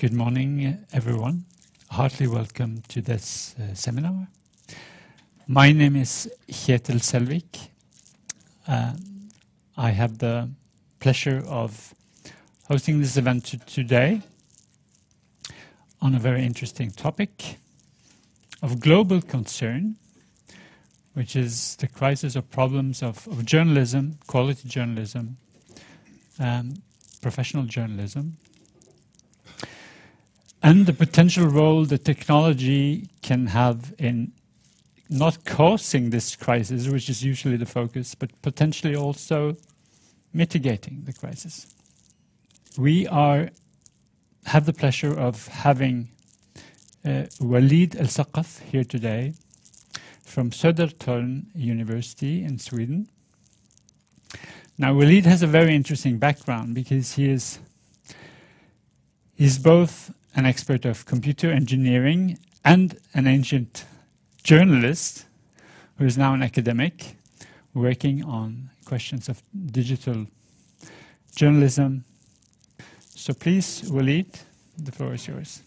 Good morning, everyone. Heartily welcome to this uh, seminar. My name is Kjetil Selvik. Uh, I have the pleasure of hosting this event today on a very interesting topic of global concern, which is the crisis or problems of, of journalism, quality journalism, um, professional journalism, and the potential role that technology can have in not causing this crisis, which is usually the focus, but potentially also mitigating the crisis. We are have the pleasure of having uh, Walid Al-Saqaf here today from Södertörn University in Sweden. Now, Walid has a very interesting background because he is he's both an expert of computer engineering and an ancient journalist who is now an academic working on questions of digital journalism. So please, Walid, the floor is yours.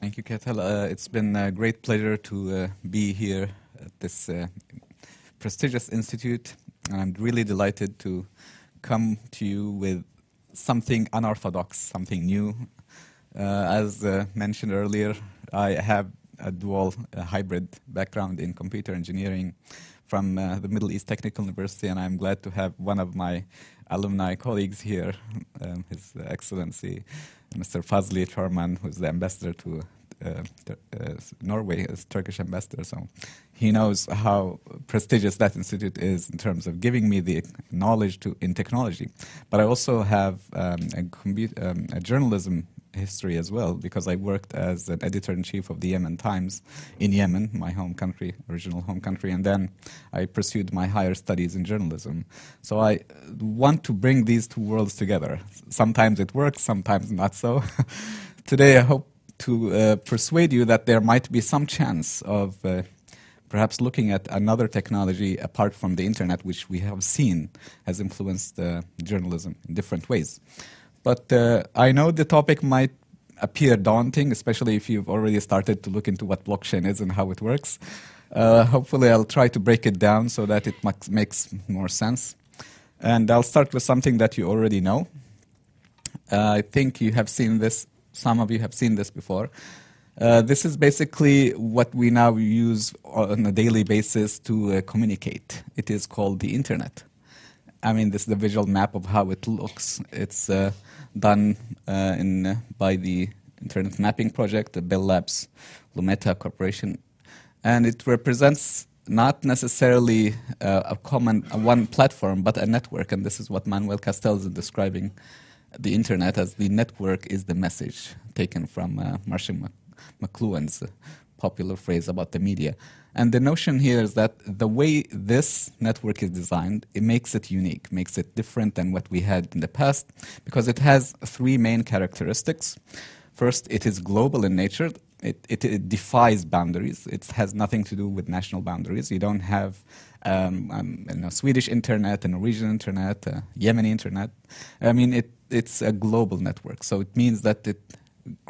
Thank you, Kjetil. Uh, it's been a great pleasure to uh, be here at this uh, prestigious institute, and I'm really delighted to come to you with something unorthodox, something new, as uh, mentioned earlier, I have a dual uh, hybrid background in computer engineering from the Middle East Technical University, and I'm glad to have one of my alumni colleagues here, um, His Excellency Mr. Fazli Çorman, who's the ambassador to uh, uh, Norway as Turkish ambassador. So he knows how prestigious that institute is in terms of giving me the knowledge to in technology. But I also have um, a, um, a, journalism history as well because I worked as an editor in chief of the Yemen Times in Yemen, my home country, original home country, and then I pursued my higher studies in journalism. So I want to bring these two worlds together. Sometimes it works, sometimes not so. Today I hope to uh, persuade you that there might be some chance of uh, perhaps looking at another technology apart from the internet, which we have seen has influenced uh, journalism in different ways. But uh, I know the topic might appear daunting, especially if you've already started to look into what blockchain is and how it works. Uh, hopefully, I'll try to break it down so that it makes more sense. And I'll start with something that you already know. Uh, I think you have seen this, some of you have seen this before. Uh, this is basically what we now use on a daily basis to uh, communicate. It is called the internet. I mean, this is the visual map of how it looks. It's uh, done uh, in, uh, by the Internet Mapping Project, the Bell Labs Lumeta Corporation, and it represents not necessarily uh, a common one platform, but a network. And this is what Manuel Castells is describing the internet as the network is the message taken from uh, Marshall McLuhan's popular phrase about the media. And the notion here is that the way this network is designed, it makes it unique, makes it different than what we had in the past, because it has three main characteristics. First, it is global in nature. It, it, it defies boundaries. It has nothing to do with national boundaries. You don't have um, um, you know, Swedish internet, a Norwegian internet, a Yemeni internet. I mean, it, it's a global network. So it means that it,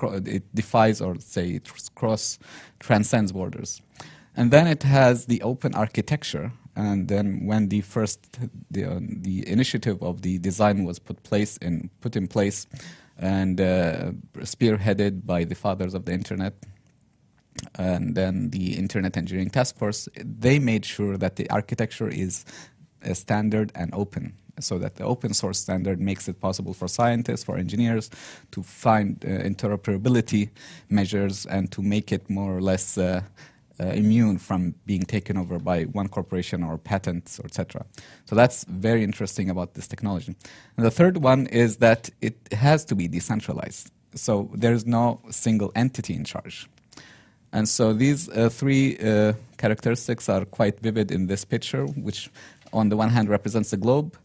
it defies or say it cross transcends borders. And then it has the open architecture. And then when the first the, uh, the initiative of the design was put place in put in place and uh, spearheaded by the fathers of the internet and then the internet engineering task force they made sure that the architecture is standard and open so that the open source standard makes it possible for scientists, for engineers to find uh, interoperability measures and to make it more or less uh, uh, immune from being taken over by one corporation or patents, etc. So that's very interesting about this technology. And the third one is that it has to be decentralized. So there's no single entity in charge. And so these uh, three uh, characteristics are quite vivid in this picture, which on the one hand represents the globe,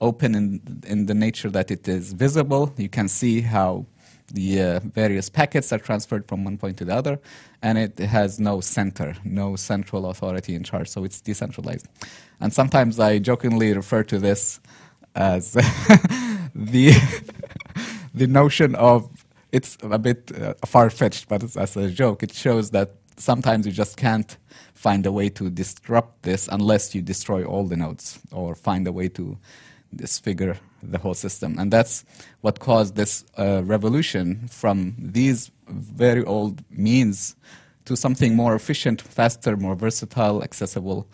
open in, in the nature that it is visible. You can see how the uh, various packets are transferred from one point to the other, and it has no center, no central authority in charge, so it's decentralized. And sometimes I jokingly refer to this as the the notion of it's a bit uh, far fetched, but as a joke, it shows that sometimes you just can't find a way to disrupt this unless you destroy all the nodes or find a way to disfigure the whole system. And that's what caused this uh, revolution from these very old means to something more efficient, faster, more versatile, accessible,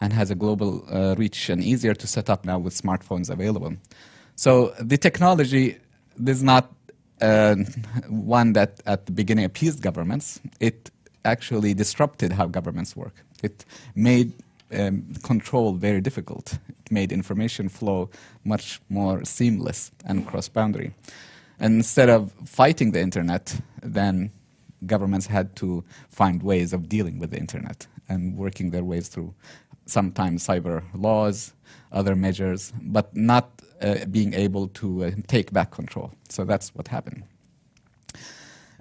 and has a global uh, reach and easier to set up now with smartphones available. So the technology is not uh, one that at the beginning appeased governments. It actually disrupted how governments work. It made um, control very difficult. It made information flow much more seamless and cross-boundary. And instead of fighting the internet, then governments had to find ways of dealing with the internet and working their ways through sometimes cyber laws, other measures, but not uh, being able to uh, take back control. So that's what happened.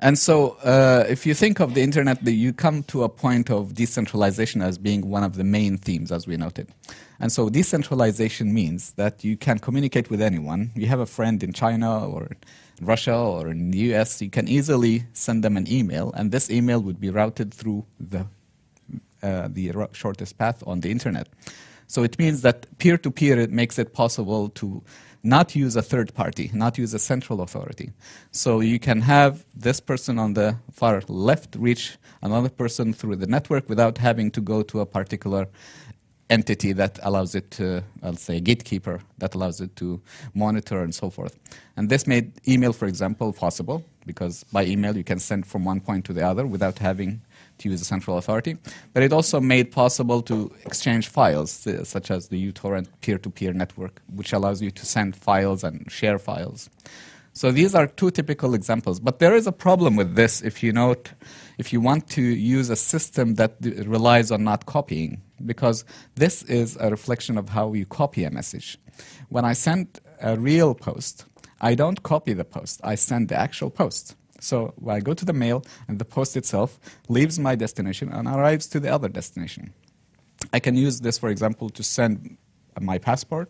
And so, uh, if you think of the internet, you come to a point of decentralization as being one of the main themes, as we noted. And so, decentralization means that you can communicate with anyone. You have a friend in China or Russia or in the US, you can easily send them an email, and this email would be routed through the, uh, the shortest path on the internet. So, it means that peer to peer, it makes it possible to not use a third party, not use a central authority. So you can have this person on the far left reach another person through the network without having to go to a particular entity that allows it to, I'll say, gatekeeper that allows it to monitor and so forth. And this made email, for example, possible because by email you can send from one point to the other without having to use a central authority. But it also made possible to exchange files, uh, such as the uTorrent peer-to-peer network, which allows you to send files and share files. So these are two typical examples. But there is a problem with this if you note, if you want to use a system that relies on not copying, because this is a reflection of how you copy a message. When I send a real post, I don't copy the post, I send the actual post. So I go to the mail, and the post itself leaves my destination and arrives to the other destination. I can use this, for example, to send my passport,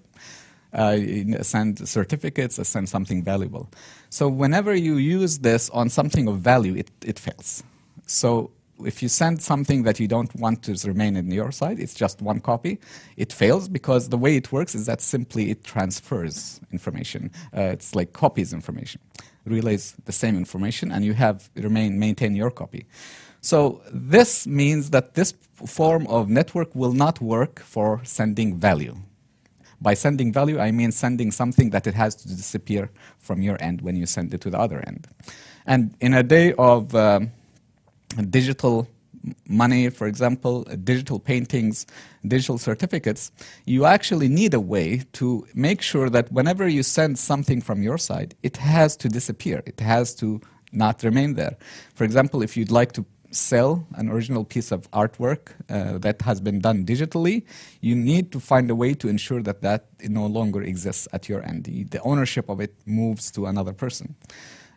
uh, send certificates, send something valuable. So whenever you use this on something of value, it, it fails. So if you send something that you don't want to remain in your side, it's just one copy, it fails because the way it works is that simply it transfers information. Uh, it's like copies information relays the same information and you have remain maintain your copy. So this means that this form of network will not work for sending value. By sending value, I mean sending something that it has to disappear from your end when you send it to the other end. And in a day of um, digital money, for example, digital paintings, digital certificates, you actually need a way to make sure that whenever you send something from your side, it has to disappear. It has to not remain there. For example, if you'd like to sell an original piece of artwork uh, that has been done digitally, you need to find a way to ensure that that no longer exists at your end. The ownership of it moves to another person.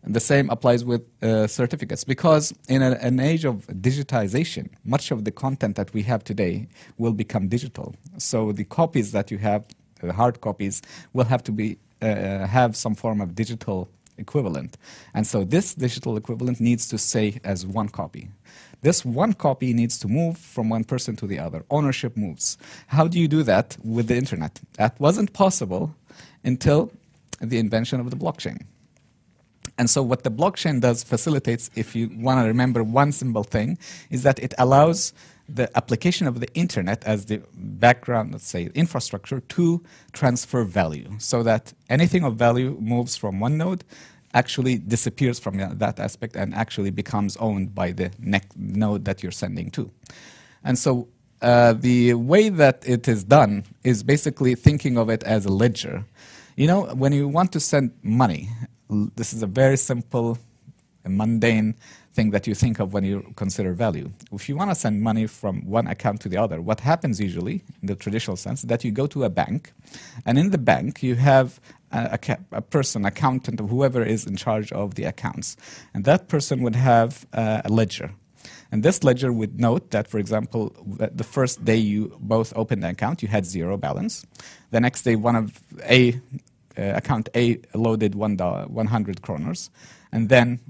And the same applies with uh, certificates because in a, an age of digitization, much of the content that we have today will become digital. So the copies that you have, the hard copies, will have to be uh, have some form of digital equivalent. And so this digital equivalent needs to say as one copy. This one copy needs to move from one person to the other. Ownership moves. How do you do that with the internet? That wasn't possible until the invention of the blockchain. And so what the blockchain does facilitates, if you want to remember one simple thing, is that it allows the application of the internet as the background, let's say, infrastructure to transfer value so that anything of value moves from one node actually disappears from that aspect and actually becomes owned by the next node that you're sending to. And so uh, the way that it is done is basically thinking of it as a ledger. You know, when you want to send money, this is a very simple, and mundane thing that you think of when you consider value. If you want to send money from one account to the other, what happens usually, in the traditional sense, is that you go to a bank, and in the bank you have a, a, a person, accountant, or whoever is in charge of the accounts, and that person would have uh, a ledger. And this ledger would note that, for example, the first day you both opened the account, you had zero balance. The next day, one of A account A loaded one dollar, 100 kroners. and then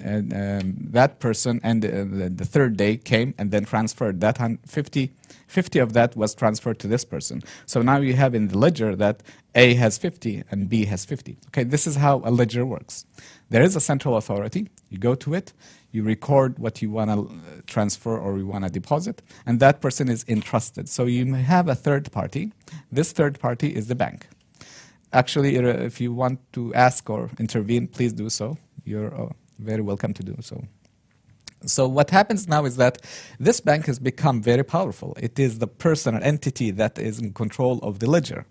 and, um, that person and uh, the, the, third day came and then transferred that 50, 50 of that was transferred to this person. So now you have in the ledger that A has 50 and B has 50. Okay, this is how a ledger works. There is a central authority. You go to it, you record what you want to uh, transfer or you want to deposit, and that person is entrusted. So you may have a third party. This third party is the bank. Actually, uh, if you want to ask or intervene, please do so. You're uh, very welcome to do so. So what happens now is that this bank has become very powerful. It is the person or entity that is in control of the ledger.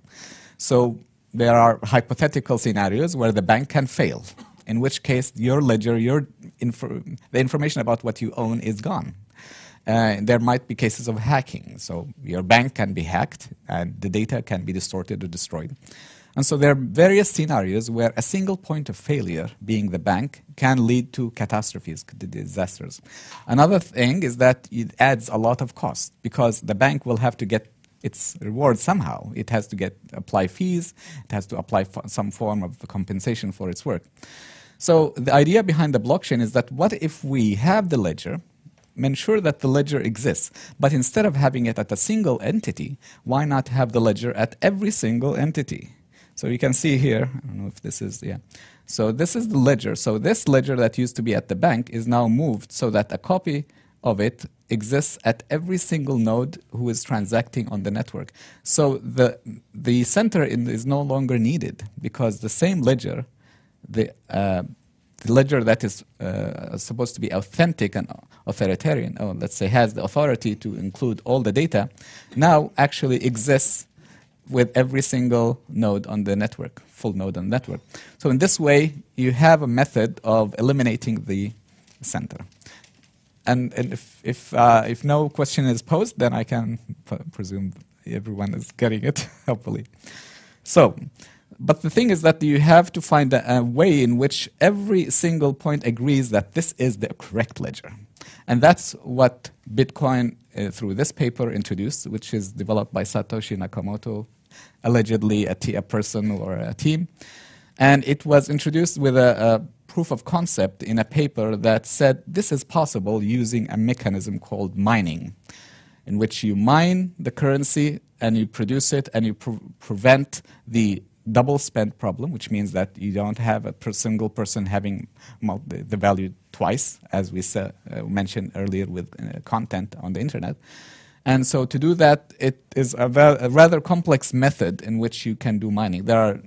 So there are hypothetical scenarios where the bank can fail, in which case your ledger, your the information about what you own is gone. Uh, there might be cases of hacking. So your bank can be hacked and the data can be distorted or destroyed. And so there are various scenarios where a single point of failure, being the bank, can lead to catastrophes, to disasters. Another thing is that it adds a lot of cost because the bank will have to get its reward somehow. It has to get apply fees. It has to apply some form of compensation for its work. So the idea behind the blockchain is that what if we have the ledger, ensure that the ledger exists, but instead of having it at a single entity, why not have the ledger at every single entity? So you can see here, I don't know if this is, yeah. So this is the ledger. So this ledger that used to be at the bank is now moved so that a copy of it exists at every single node who is transacting on the network. So the, the center in, is no longer needed because the same ledger, the, uh, the ledger that is uh, supposed to be authentic and authoritarian, or let's say has the authority to include all the data, now actually exists with every single node on the network, full node on the network. So in this way, you have a method of eliminating the center. And, and if, if, uh, if no question is posed, then I can presume everyone is getting it, hopefully. So, but the thing is that you have to find a, a, way in which every single point agrees that this is the correct ledger. And that's what Bitcoin, uh, through this paper, introduced, which is developed by Satoshi Nakamoto allegedly a, t- a person or a team. And it was introduced with a, a proof of concept in a paper that said this is possible using a mechanism called mining, in which you mine the currency and you produce it and you pre- prevent the double spend problem, which means that you don't have a per single person having multi- the value twice, as we sa- uh, mentioned earlier with uh, content on the internet. And so to do that, it is a, a, rather complex method in which you can do mining. There are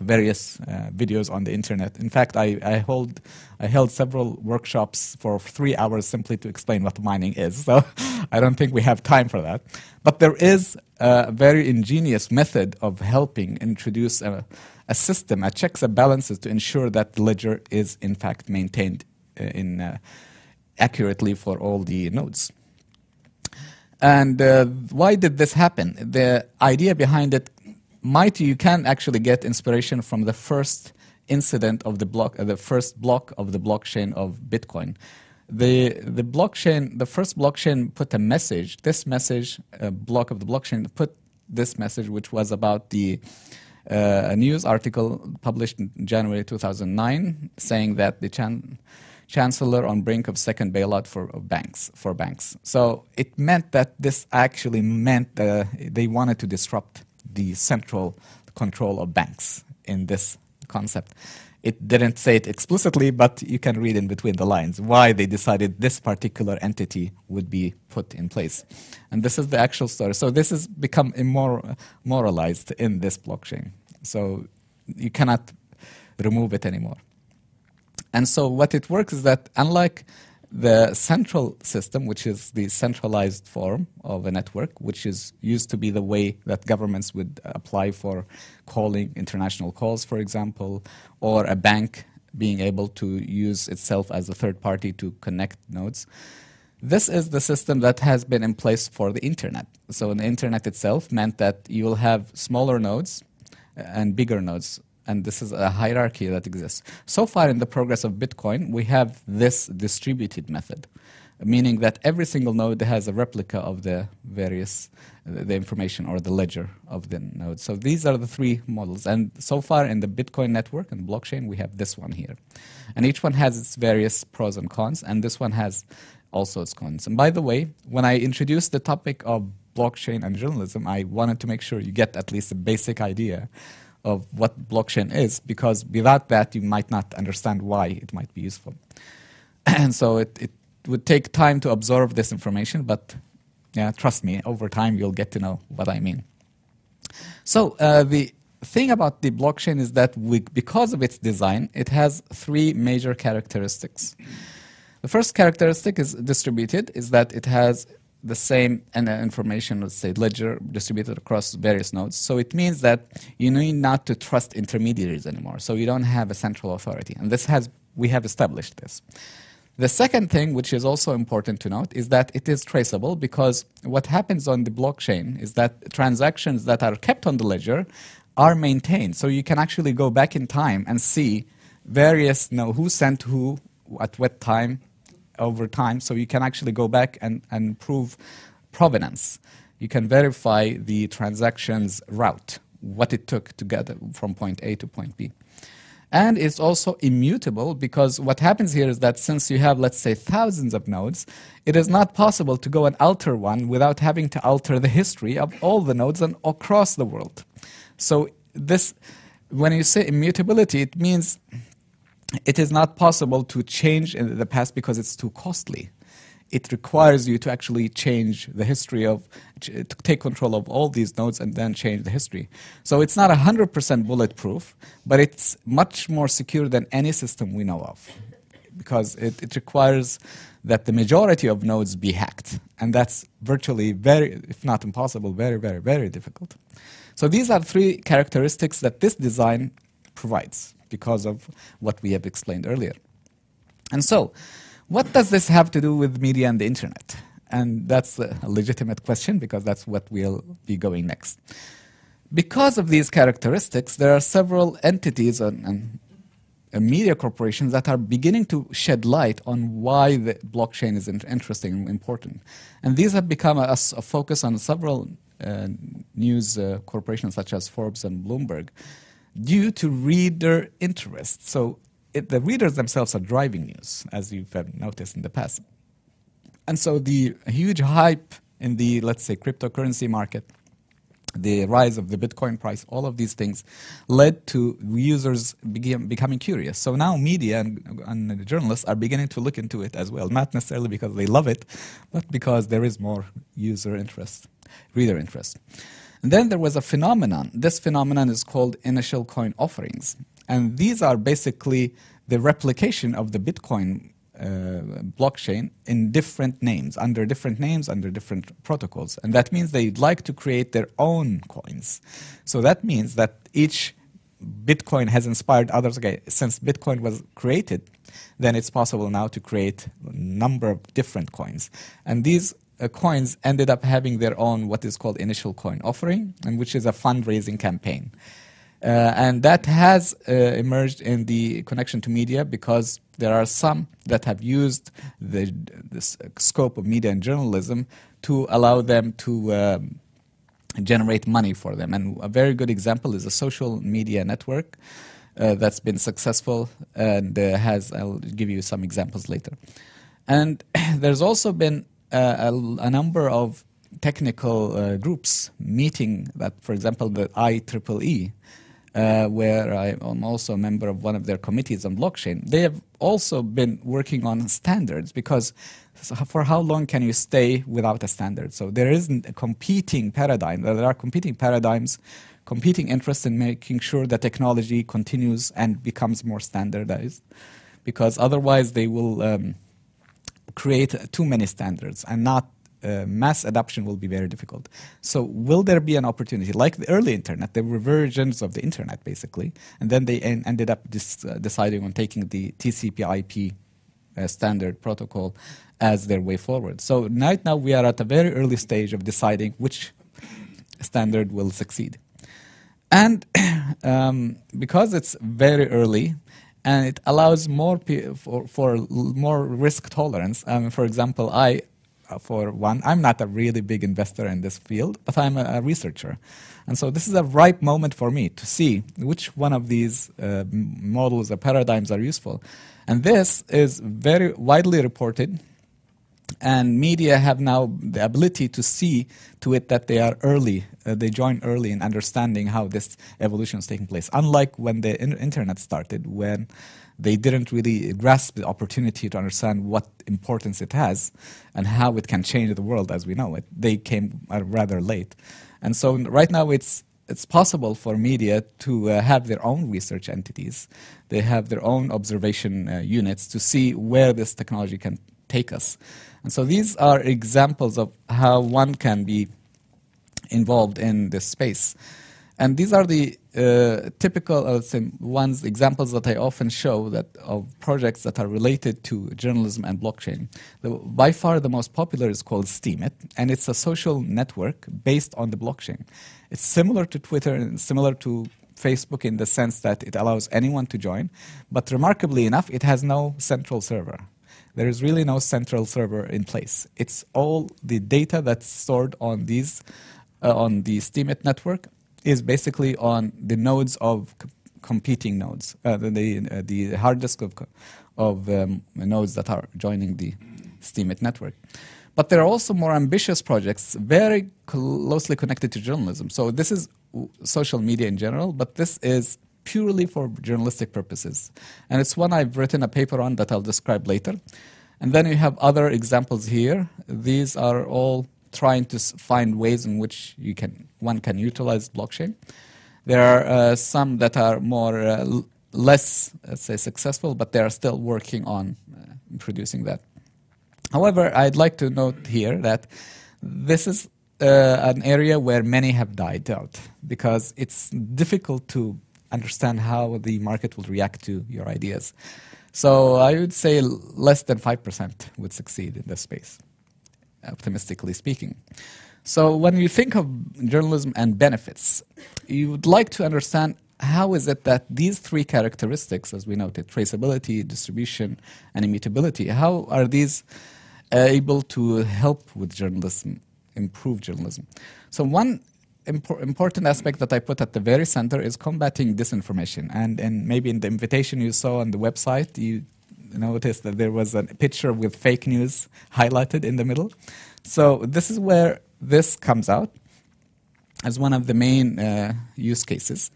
various uh, videos on the internet. In fact, I, I, hold, I held several workshops for three hours simply to explain what mining is. So I don't think we have time for that. But there is a very ingenious method of helping introduce a, a system, a checks and balances to ensure that the ledger is in fact maintained uh, in, uh, accurately for all the nodes. And uh, why did this happen? The idea behind it might you can actually get inspiration from the first incident of the block, uh, the first block of the blockchain of Bitcoin. The the blockchain, the first blockchain put a message. This message, a block of the blockchain, put this message, which was about the uh, a news article published in January 2009, saying that the chan- chancellor on brink of second bailout for banks for banks. So it meant that this actually meant uh, they wanted to disrupt the central control of banks in this concept. It didn't say it explicitly, but you can read in between the lines why they decided this particular entity would be put in place. And this is the actual story. So this has become immoralized in this blockchain. So you cannot remove it anymore. And so what it works is that unlike the central system, which is the centralized form of a network, which is used to be the way that governments would apply for calling international calls, for example, or a bank being able to use itself as a third party to connect nodes. This is the system that has been in place for the internet. So, the internet itself meant that you will have smaller nodes and bigger nodes and this is a hierarchy that exists. So far in the progress of Bitcoin, we have this distributed method. meaning that every single node has a replica of the various the information or the ledger of the node. So these are the three models. And so far in the Bitcoin network and blockchain, we have this one here. And each one has its various pros and cons, and this one has also its cons. And by the way, when I introduced the topic of blockchain and journalism, I wanted to make sure you get at least a basic idea of what blockchain is, because without that, you might not understand why it might be useful. and so it, it would take time to absorb this information, but yeah, trust me, over time you'll get to know what I mean. So uh, the thing about the blockchain is that we, because of its design, it has three major characteristics. The first characteristic is distributed, is that it has the same information, let's say ledger, distributed across various nodes. So it means that you need not to trust intermediaries anymore. So you don't have a central authority, and this has we have established this. The second thing, which is also important to note, is that it is traceable because what happens on the blockchain is that transactions that are kept on the ledger are maintained. So you can actually go back in time and see various, you know, who sent who at what time over time. So you can actually go back and, and prove provenance. You can verify the transaction's route, what it took to get from point A to point B. And it's also immutable because what happens here is that since you have, let's say, thousands of nodes, it is not possible to go and alter one without having to alter the history of all the nodes and across the world. So this, when you say immutability, it means it is not possible to change in the past because it's too costly it requires you to actually change the history of, to take control of all these nodes and then change the history. So it's not 100% bulletproof, but it's much more secure than any system we know of because it, it requires that the majority of nodes be hacked. And that's virtually very, if not impossible, very, very, very difficult. So these are three characteristics that this design provides because of what we have explained earlier. And so, what does this have to do with media and the internet? And that's a legitimate question because that's what we'll be going next. Because of these characteristics, there are several entities and, and, media corporations that are beginning to shed light on why the blockchain is interesting and important. And these have become a, a focus on several uh, news uh, corporations such as Forbes and Bloomberg due to reader interest. So it, the readers themselves are driving news, as you've uh, noticed in the past. And so the huge hype in the, let's say, cryptocurrency market, the rise of the Bitcoin price, all of these things led to users begin, becoming curious. So now media and, and journalists are beginning to look into it as well, not necessarily because they love it, but because there is more user interest, reader interest. Then there was a phenomenon. This phenomenon is called initial coin offerings. And these are basically the replication of the Bitcoin uh, blockchain in different names, under different names, under different protocols. And that means they'd like to create their own coins. So that means that each Bitcoin has inspired others. Okay, since Bitcoin was created, then it's possible now to create a number of different coins. And these uh, coins ended up having their own what is called initial coin offering, and which is a fundraising campaign. Uh, and that has uh, emerged in the connection to media because there are some that have used the, the scope of media and journalism to allow them to um, generate money for them. And a very good example is a social media network uh, that's been successful and uh, has, I'll give you some examples later. And there's also been a, a number of technical uh, groups meeting that, for example, the IEEE uh, where I am also a member of one of their committees on blockchain. They have also been working on standards because for how long can you stay without a standard? So there isn't a competing paradigm. There are competing paradigms, competing interests in making sure that technology continues and becomes more standardized because otherwise they will um, create too many standards and not uh, mass adoption will be very difficult. So, will there be an opportunity, like the early internet, there were versions of the internet basically, and then they en- ended up uh, deciding on taking the TCP/IP uh, standard protocol as their way forward. So, right now we are at a very early stage of deciding which standard will succeed, and um, because it's very early. And it allows more pe- for, for more risk tolerance. Um, for example, I, uh, for one, I'm not a really big investor in this field, but I'm a, a researcher. And so this is a ripe moment for me to see which one of these uh, models or paradigms are useful. And this is very widely reported and media have now the ability to see to it that they are early uh, they join early in understanding how this evolution is taking place unlike when the in- internet started when they didn't really grasp the opportunity to understand what importance it has and how it can change the world as we know it they came uh, rather late and so right now it's it's possible for media to uh, have their own research entities. They have their own observation uh, units to see where this technology can take us. And so these are examples of how one can be involved in this space. And these are the uh, typical say, ones, examples that I often show that of projects that are related to journalism and blockchain. The, by far, the most popular is called Steemit, and it's a social network based on the blockchain. It's similar to Twitter and similar to Facebook in the sense that it allows anyone to join, but remarkably enough, it has no central server. There is really no central server in place. It's all the data that's stored on these uh, on the Steemit network is basically on the nodes of competing nodes, uh, the the, uh, the hard disk of, of um, nodes that are joining the Steemit network. But there are also more ambitious projects, very closely connected to journalism. So this is social media in general, but this is purely for journalistic purposes. And it's one I've written a paper on that I'll describe later. And then you have other examples here. These are all trying to find ways in which you can one can utilize blockchain. There are uh, some that are more uh, less, let's say, successful, but they are still working on uh, producing that. However, I'd like to note here that this is uh, an area where many have died out because it's difficult to understand how the market will react to your ideas. So I would say less than 5% would succeed in this space, optimistically speaking. So when you think of journalism and benefits, you would like to understand how is it that these three characteristics, as we noted, traceability, distribution, and immutability, how are these uh, able to help with journalism, improve journalism? So one impor- important aspect that I put at the very center is combating disinformation. And, and maybe in the invitation you saw on the website, you noticed that there was a picture with fake news highlighted in the middle. So this is where this comes out as one of the main uh, use cases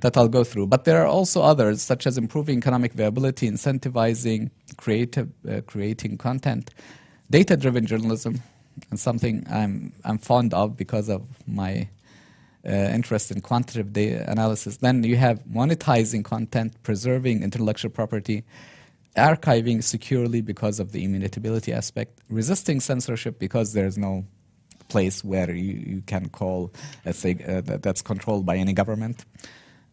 that I'll go through. But there are also others, such as improving economic viability, incentivizing creative, uh, creating content, data-driven journalism, and something I'm I'm fond of because of my interest in quantitative data analysis. Then you have monetizing content, preserving intellectual property, archiving securely because of the immutability aspect, resisting censorship because there's no place where you, you can call, let's say, uh, that, that's controlled by any government,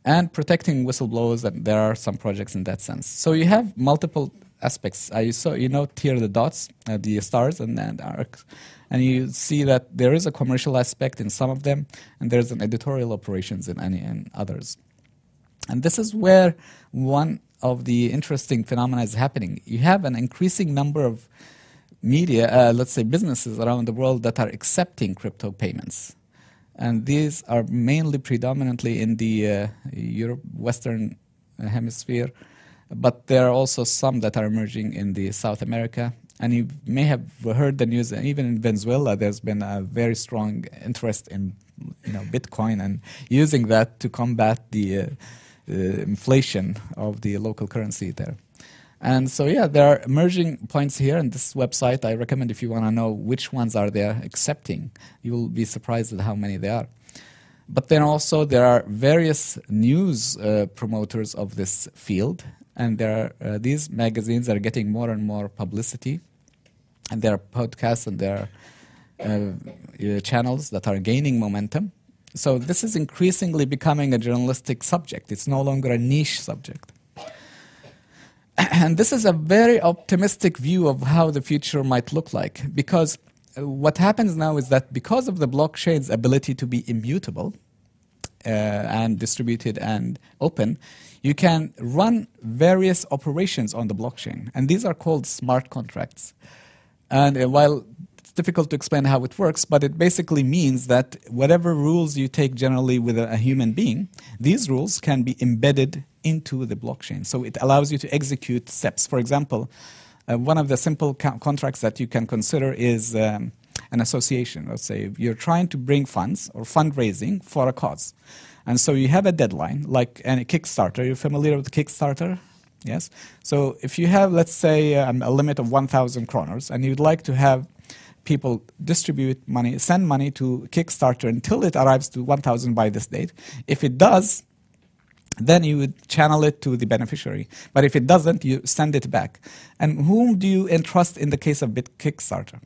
and protecting whistleblowers. And there are some projects in that sense. So you have multiple aspects. Uh, you saw, you know, here the dots, uh, the stars, and, and arcs, and you see that there is a commercial aspect in some of them, and there's an editorial operations in any in others. And this is where one of the interesting phenomena is happening. You have an increasing number of media, uh, let's say businesses around the world that are accepting crypto payments. And these are mainly predominantly in the uh, Europe, Western hemisphere, but there are also some that are emerging in the South America. And you may have heard the news, even in Venezuela, there's been a very strong interest in you know, Bitcoin and using that to combat the uh, uh, inflation of the local currency there. And so, yeah, there are emerging points here in this website. I recommend if you want to know which ones are they accepting, you will be surprised at how many there are. But then also there are various news uh, promoters of this field, and there are uh, these magazines are getting more and more publicity, and there are podcasts and there are uh, uh, channels that are gaining momentum. So this is increasingly becoming a journalistic subject. It's no longer a niche subject. And this is a very optimistic view of how the future might look like because what happens now is that because of the blockchain's ability to be immutable uh, and distributed and open, you can run various operations on the blockchain, and these are called smart contracts. And uh, while it's difficult to explain how it works, but it basically means that whatever rules you take generally with a, a human being, these rules can be embedded into the blockchain. So it allows you to execute steps. For example, uh, one of the simple co- contracts that you can consider is um, an association. Let's say you're trying to bring funds or fundraising for a cause. And so you have a deadline, like any Kickstarter. You're familiar with Kickstarter? Yes. So if you have, let's say, um, a limit of 1,000 kroners, and you'd like to have people distribute money, send money to Kickstarter until it arrives to 1,000 by this date. If it does, then you would channel it to the beneficiary. But if it doesn't, you send it back. And whom do you entrust in the case of Bit Kickstarter?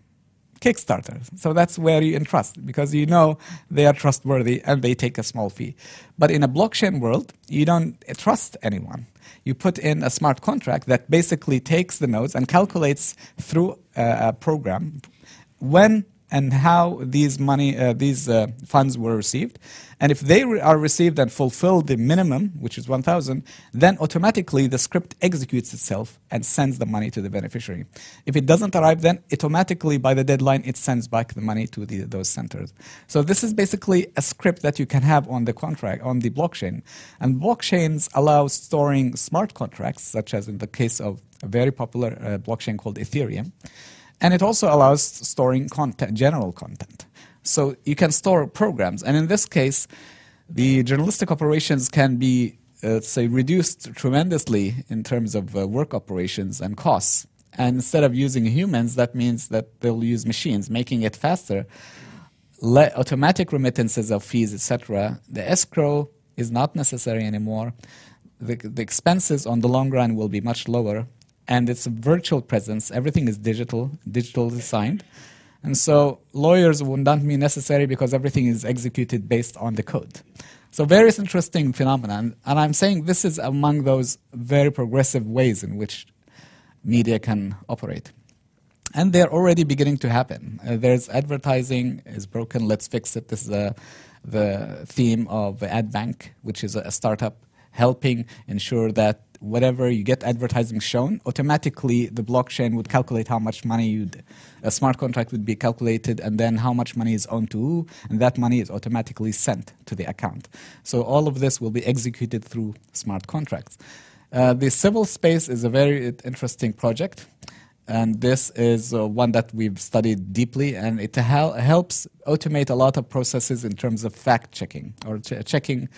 Kickstarter. So that's where you entrust because you know they are trustworthy and they take a small fee. But in a blockchain world, you don't trust anyone. You put in a smart contract that basically takes the nodes and calculates through a, a program when and how these money, uh, these uh, funds were received. And if they re- are received and fulfill the minimum, which is 1,000, then automatically the script executes itself and sends the money to the beneficiary. If it doesn't arrive, then automatically by the deadline it sends back the money to the, those centers. So this is basically a script that you can have on the contract on the blockchain. And blockchains allow storing smart contracts, such as in the case of a very popular uh, blockchain called Ethereum. And it also allows storing content, general content. So you can store programs. And in this case, the journalistic operations can be, uh, say, reduced tremendously in terms of uh, work operations and costs. And instead of using humans, that means that they'll use machines, making it faster. Le- automatic remittances of fees, etc. The escrow is not necessary anymore. The, the expenses on the long run will be much lower and it's a virtual presence. Everything is digital, digitally signed. And so lawyers would not be necessary because everything is executed based on the code. So various interesting phenomena. And, I'm saying this is among those very progressive ways in which media can operate. And they're already beginning to happen. Uh, there's advertising is broken, let's fix it. This is uh, the theme of AdBank, which is a startup helping ensure that whatever you get advertising shown, automatically the blockchain would calculate how much money you'd, a smart contract would be calculated, and then how much money is owed to who, and that money is automatically sent to the account. So all of this will be executed through smart contracts. Uh, the civil space is a very interesting project. And this is uh, one that we've studied deeply, and it hel- helps automate a lot of processes in terms of fact checking or ch- checking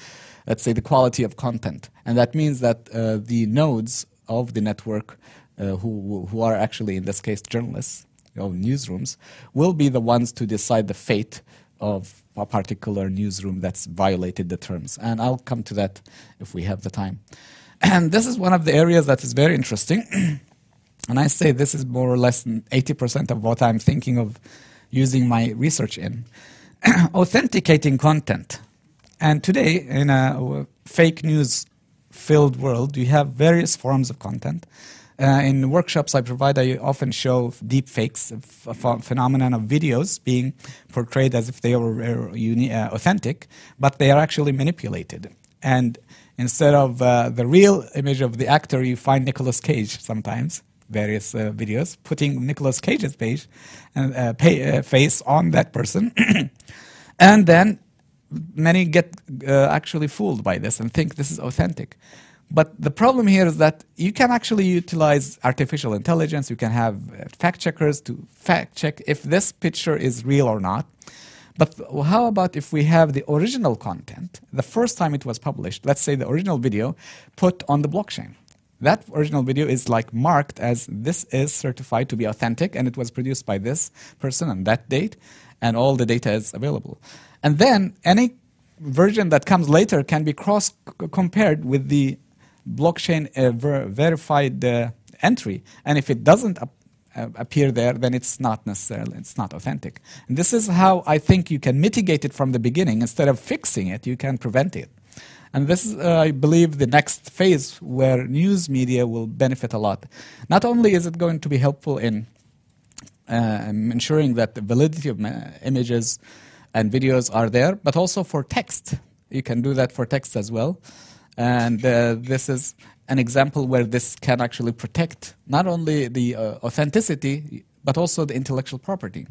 let's say, the quality of content. And that means that uh, the nodes of the network, uh, who, who are actually, in this case, journalists, or newsrooms, will be the ones to decide the fate of a particular newsroom that's violated the terms. And I'll come to that if we have the time. And this is one of the areas that is very interesting. and I say this is more or less 80% of what I'm thinking of using my research in. Authenticating content. And today, in a fake news filled world, you have various forms of content. Uh, in workshops I provide, I often show deep fakes, a phenomenon of videos being portrayed as if they were uh, authentic, but they are actually manipulated. And instead of uh, the real image of the actor, you find Nicolas Cage sometimes, various uh, videos, putting Nicolas Cage's page and uh, pay, uh, face on that person. and then many get uh, actually fooled by this and think this is authentic. But the problem here is that you can actually utilize artificial intelligence. You can have uh, fact checkers to fact check if this picture is real or not. But how about if we have the original content, the first time it was published, let's say the original video, put on the blockchain? That original video is like marked as this is certified to be authentic and it was produced by this person on that date, and all the data is available. And then any version that comes later can be cross compared with the blockchain uh, ver verified uh, entry. And if it doesn't ap uh, appear there, then it's not necessarily, it's not authentic. And this is how I think you can mitigate it from the beginning. Instead of fixing it, you can prevent it. And this is, uh, I believe, the next phase where news media will benefit a lot. Not only is it going to be helpful in uh, ensuring that the validity of images and videos are there, but also for text. You can do that for text as well. And uh, this is an example where this can actually protect not only the uh, authenticity, but also the intellectual property.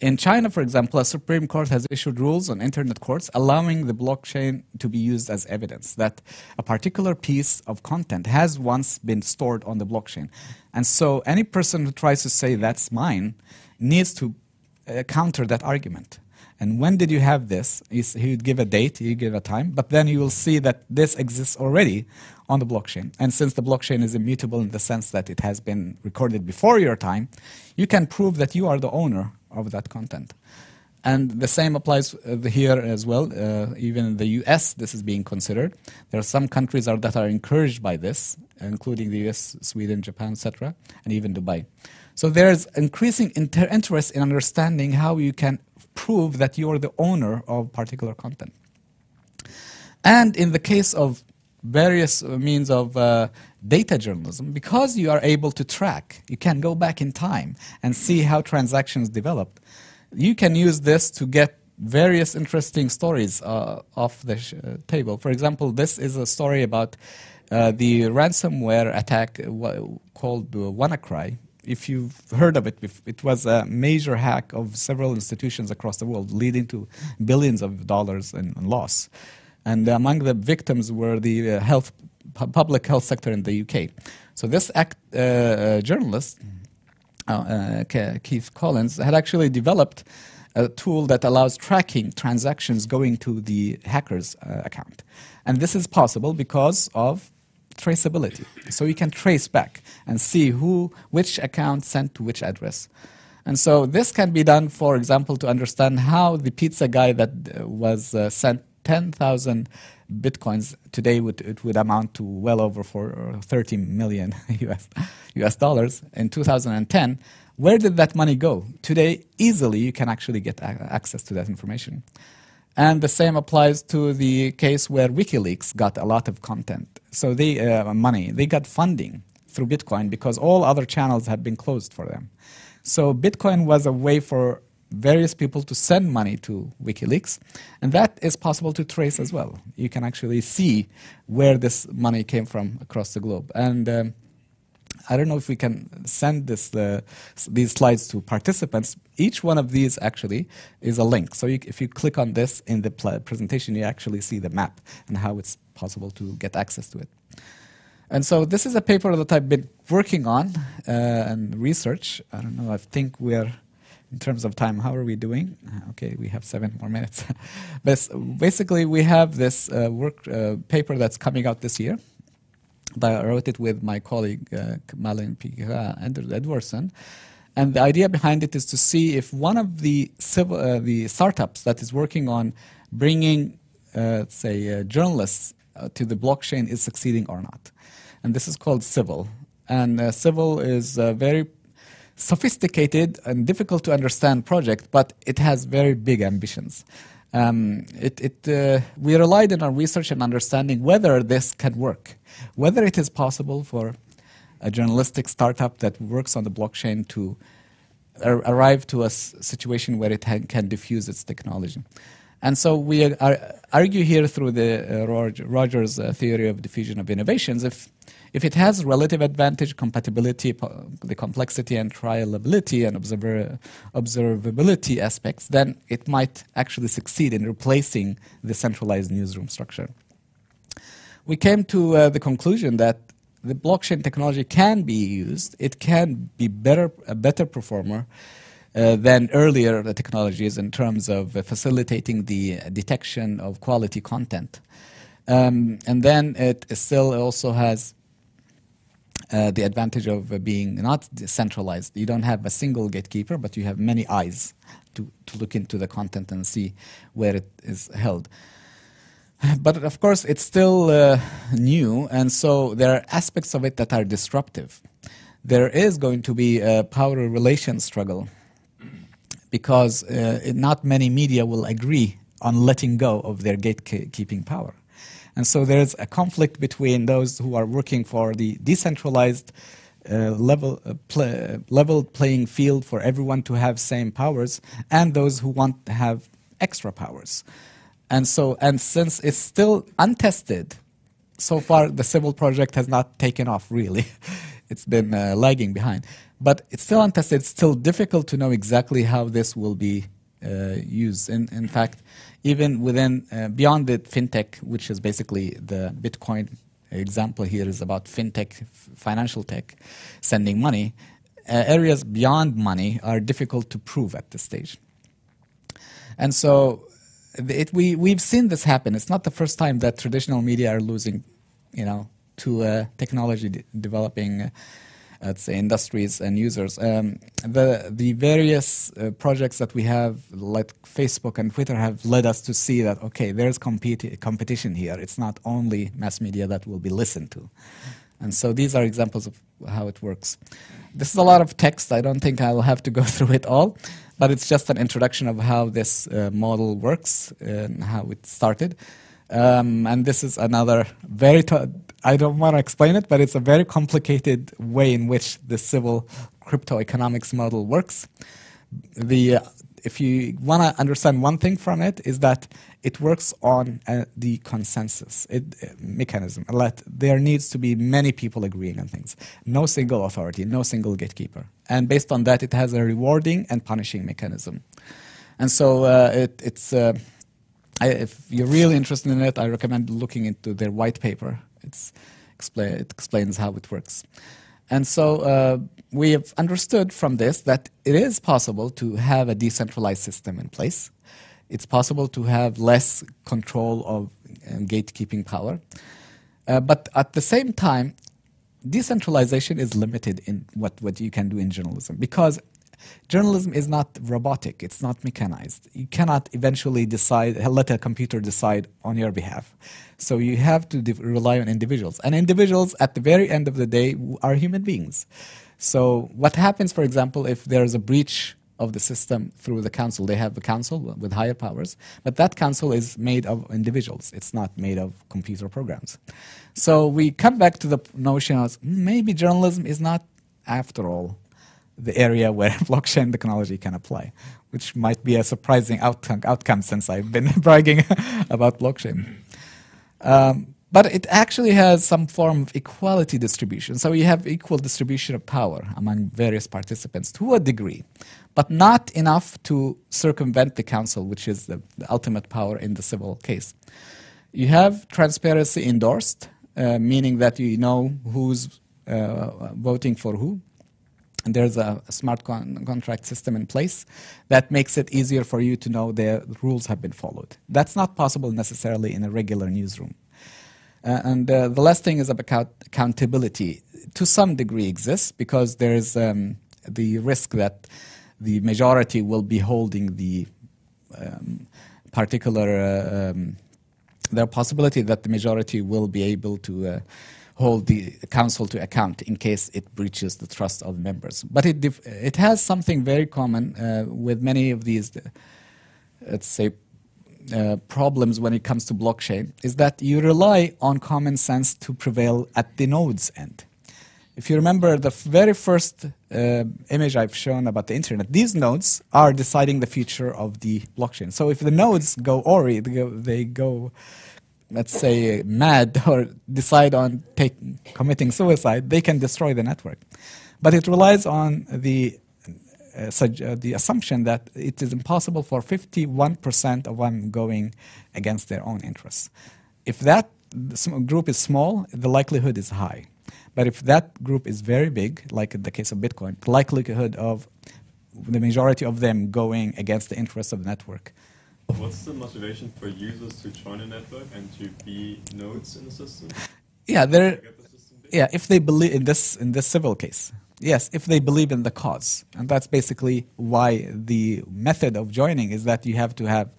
In China, for example, a Supreme Court has issued rules on internet courts allowing the blockchain to be used as evidence that a particular piece of content has once been stored on the blockchain. And so any person who tries to say that's mine needs to uh, counter that argument. And when did you have this? He would give a date, he would give a time, but then you will see that this exists already on the blockchain. And since the blockchain is immutable in the sense that it has been recorded before your time, you can prove that you are the owner of that content. And the same applies uh, here as well. Uh, even in the US, this is being considered. There are some countries are, that are encouraged by this, including the US, Sweden, Japan, etc., and even Dubai. So there's increasing inter- interest in understanding how you can prove that you are the owner of particular content. And in the case of various means of uh, data journalism, because you are able to track, you can go back in time and see how transactions developed. You can use this to get various interesting stories uh, off the sh- uh, table. For example, this is a story about uh, the ransomware attack w- called WannaCry. If you've heard of it, it was a major hack of several institutions across the world, leading to billions of dollars in, in loss. And among the victims were the uh, health public health sector in the UK. So this act, uh, uh, journalist, uh, Keith Collins, had actually developed a tool that allows tracking transactions going to the hacker's account. And this is possible because of traceability. So you can trace back and see who, which account sent to which address. And so this can be done, for example, to understand how the pizza guy that was uh, sent 10,000 bitcoins today would it would amount to well over for 30 million US US dollars in 2010 where did that money go today easily you can actually get access to that information and the same applies to the case where WikiLeaks got a lot of content so they uh, money they got funding through Bitcoin because all other channels had been closed for them so Bitcoin was a way for various people to send money to WikiLeaks, and that is possible to trace as well. You can actually see where this money came from across the globe. And um, I don't know if we can send this, uh, these slides to participants. Each one of these actually is a link. So you, if you click on this in the presentation, you actually see the map and how it's possible to get access to it. And so this is a paper that I've been working on uh, and research. I don't know. I think we're in terms of time, how are we doing? Uh, okay, we have seven more minutes. but basically, we have this uh, work uh, paper that's coming out this year. I wrote it with my colleague uh, Malin Picha Edwardsson. And the idea behind it is to see if one of the civil, uh, the startups that is working on bringing, uh, say, uh, journalists to the blockchain is succeeding or not. And this is called Civil. And Civil is a very sophisticated and difficult to understand project, but it has very big ambitions. Um, it, it, uh, we relied on our research and understanding whether this can work, whether it is possible for a journalistic startup that works on the blockchain to ar- arrive to a s- situation where it ha- can diffuse its technology. And so we are, argue here through the uh, Rogers uh, theory of diffusion of innovations. If if it has relative advantage, compatibility, the complexity and trialability and observer, observability aspects, then it might actually succeed in replacing the centralized newsroom structure. We came to uh, the conclusion that the blockchain technology can be used. It can be better, a better performer uh, than earlier technologies in terms of uh, facilitating the detection of quality content. Um, and then it still also has uh, the advantage of uh, being not centralized. You don't have a single gatekeeper, but you have many eyes to, to look into the content and see where it is held. But of course, it's still uh, new, and so there are aspects of it that are disruptive. There is going to be a power relations struggle because uh, not many media will agree on letting go of their gatekeeping power. And so there's a conflict between those who are working for the decentralized uh, level uh, play, level playing field for everyone to have same powers, and those who want to have extra powers. And so, and since it's still untested, so far the civil project has not taken off really. it's been uh, lagging behind. But it's still untested. It's still difficult to know exactly how this will be uh, used. In, in fact, even within, uh, beyond the fintech, which is basically the Bitcoin example here is about fintech, financial tech, sending money. Uh, areas beyond money are difficult to prove at this stage. And so it, we, we've seen this happen. It's not the first time that traditional media are losing, you know, to uh, technology de- developing, uh, let's say, industries and users. Um, the the various uh, projects that we have, like Facebook and Twitter, have led us to see that okay, there's competi- competition here. It's not only mass media that will be listened to, and so these are examples of how it works. This is a lot of text. I don't think I will have to go through it all, but it's just an introduction of how this uh, model works and how it started. Um, and this is another very, t- I don't want to explain it, but it's a very complicated way in which the civil crypto economics model works. The, uh, if you want to understand one thing from it, is that it works on uh, the consensus it, uh, mechanism. That there needs to be many people agreeing on things. No single authority, no single gatekeeper. And based on that, it has a rewarding and punishing mechanism. And so uh, it, it's uh, I, if you're really interested in it, I recommend looking into their white paper. It's explain, it explains how it works. And so uh, we have understood from this that it is possible to have a decentralized system in place. It's possible to have less control of um, gatekeeping power. Uh, but at the same time, decentralization is limited in what, what you can do in journalism because journalism is not robotic, it's not mechanized. You cannot eventually decide, let a computer decide on your behalf. So you have to de- rely on individuals. And individuals, at the very end of the day, are human beings. So what happens, for example, if there's a breach of the system through the council? They have a council with higher powers, but that council is made of individuals. It's not made of computer programs. So we come back to the notion of maybe journalism is not, after all, the area where blockchain technology can apply, which might be a surprising outcome, outcome since I've been bragging about blockchain. Um, but it actually has some form of equality distribution. So you have equal distribution of power among various participants to a degree, but not enough to circumvent the council, which is the, the ultimate power in the civil case. You have transparency endorsed, uh, meaning that you know who's uh, voting for who and there's a, smart con- contract system in place that makes it easier for you to know the rules have been followed. That's not possible necessarily in a regular newsroom. Uh, and uh, the last thing is about accountability. To some degree, exists because there's um, the risk that the majority will be holding the um, particular. Uh, um, the possibility that the majority will be able to uh, hold the council to account in case it breaches the trust of members. But it, it has something very common uh, with many of these, uh, let's say, uh, problems when it comes to blockchain is that you rely on common sense to prevail at the node's end. If you remember the very first uh, image I've shown about the internet, these nodes are deciding the future of the blockchain. So if the nodes go ori, they go, they go let's say, mad or decide on take, committing suicide, they can destroy the network. But it relies on the uh, uh, the assumption that it is impossible for 51% of them going against their own interests. If that group is small, the likelihood is high. But if that group is very big, like in the case of Bitcoin, the likelihood of the majority of them going against the interests of the network What's the motivation for users to join a network and to be nodes in the system? Yeah, they're, yeah, if they believe in this in this civil case, yes, if they believe in the cause, and that's basically why the method of joining is that you have to have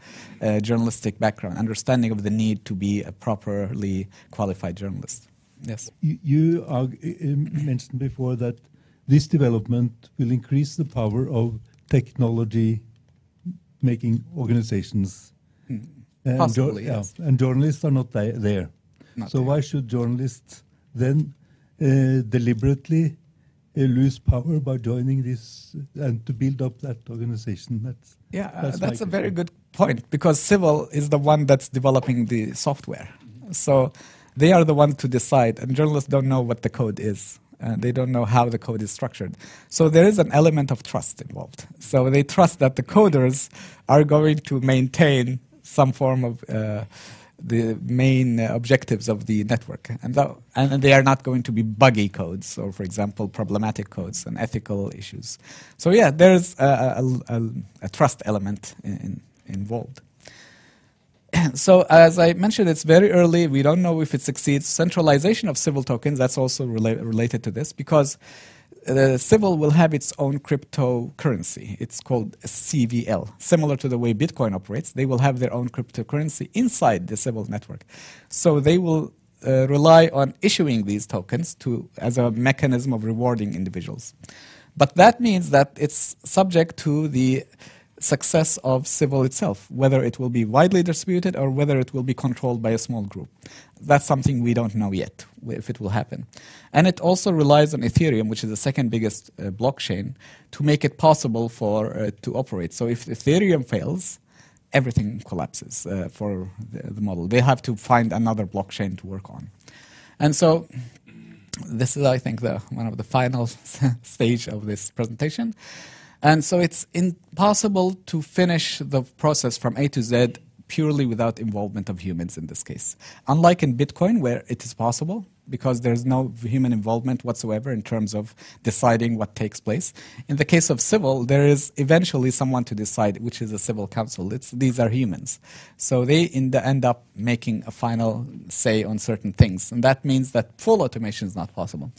a journalistic background, understanding of the need to be a properly qualified journalist. Yes. You, you are, mentioned before that this development will increase the power of technology making organizations. Mm. And Possibly, yes. and journalists are not there. Not so there. why should journalists then uh, deliberately uh, lose power by joining this and to build up that organization? That's yeah, uh, that's, a very good point because civil is the one that's developing the software. Mm -hmm. So they are the ones to decide, and journalists don't know what the code is. Uh, they don't know how the code is structured. So there is an element of trust involved. So they trust that the coders are going to maintain some form of uh, the main objectives of the network. And, th- and they are not going to be buggy codes or, for example, problematic codes and ethical issues. So, yeah, there's a, a, a, a trust element in, in, involved. so, as I mentioned, it's very early. We don't know if it succeeds. Centralization of Civil tokens, that's also rela- related to this because uh, Civil will have its own cryptocurrency. It's called CVL, similar to the way Bitcoin operates. They will have their own cryptocurrency inside the Civil network. So they will uh, rely on issuing these tokens to, as a mechanism of rewarding individuals. But that means that it's subject to the success of Civil itself, whether it will be widely distributed or whether it will be controlled by a small group. That's something we don't know yet, if it will happen. And it also relies on Ethereum, which is the second biggest uh, blockchain, to make it possible for uh, to operate. So if Ethereum fails, everything collapses uh, for the, the model. They have to find another blockchain to work on. And so this is, I think, the, one of the final stage of this presentation. And so it's impossible to finish the process from A to Z purely without involvement of humans in this case. Unlike in Bitcoin, where it is possible, because there's no human involvement whatsoever in terms of deciding what takes place. In the case of civil, there is eventually someone to decide, which is a civil council. It's, these are humans. So they in the end up making a final say on certain things. And that means that full automation is not possible.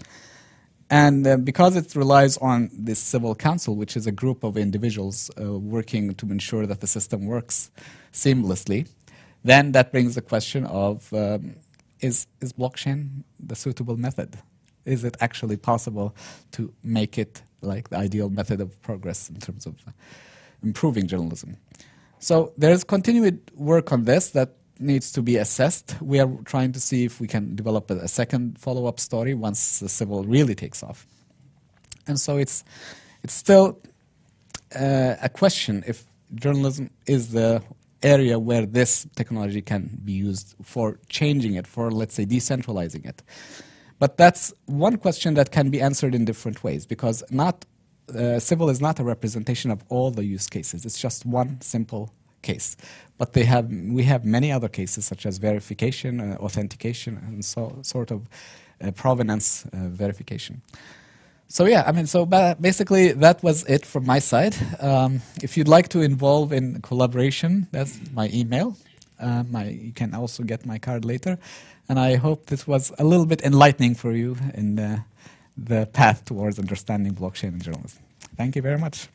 And uh, because it relies on this civil council, which is a group of individuals uh, working to ensure that the system works seamlessly, then that brings the question of um, is, is blockchain the suitable method? Is it actually possible to make it like the ideal method of progress in terms of improving journalism? So there's continued work on this that needs to be assessed. We are trying to see if we can develop a, second follow-up story once the civil really takes off. And so it's it's still uh, a question if journalism is the area where this technology can be used for changing it, for let's say decentralizing it. But that's one question that can be answered in different ways because not uh, civil is not a representation of all the use cases. It's just one simple case. But they have, we have many other cases such as verification, uh, authentication, and so sort of uh, provenance uh, verification. So yeah, I mean, so basically that was it from my side. Um, if you'd like to involve in collaboration, that's my email. My, you can also get my card later. And I hope this was a little bit enlightening for you in the, the path towards understanding blockchain and journalism. Thank you very much.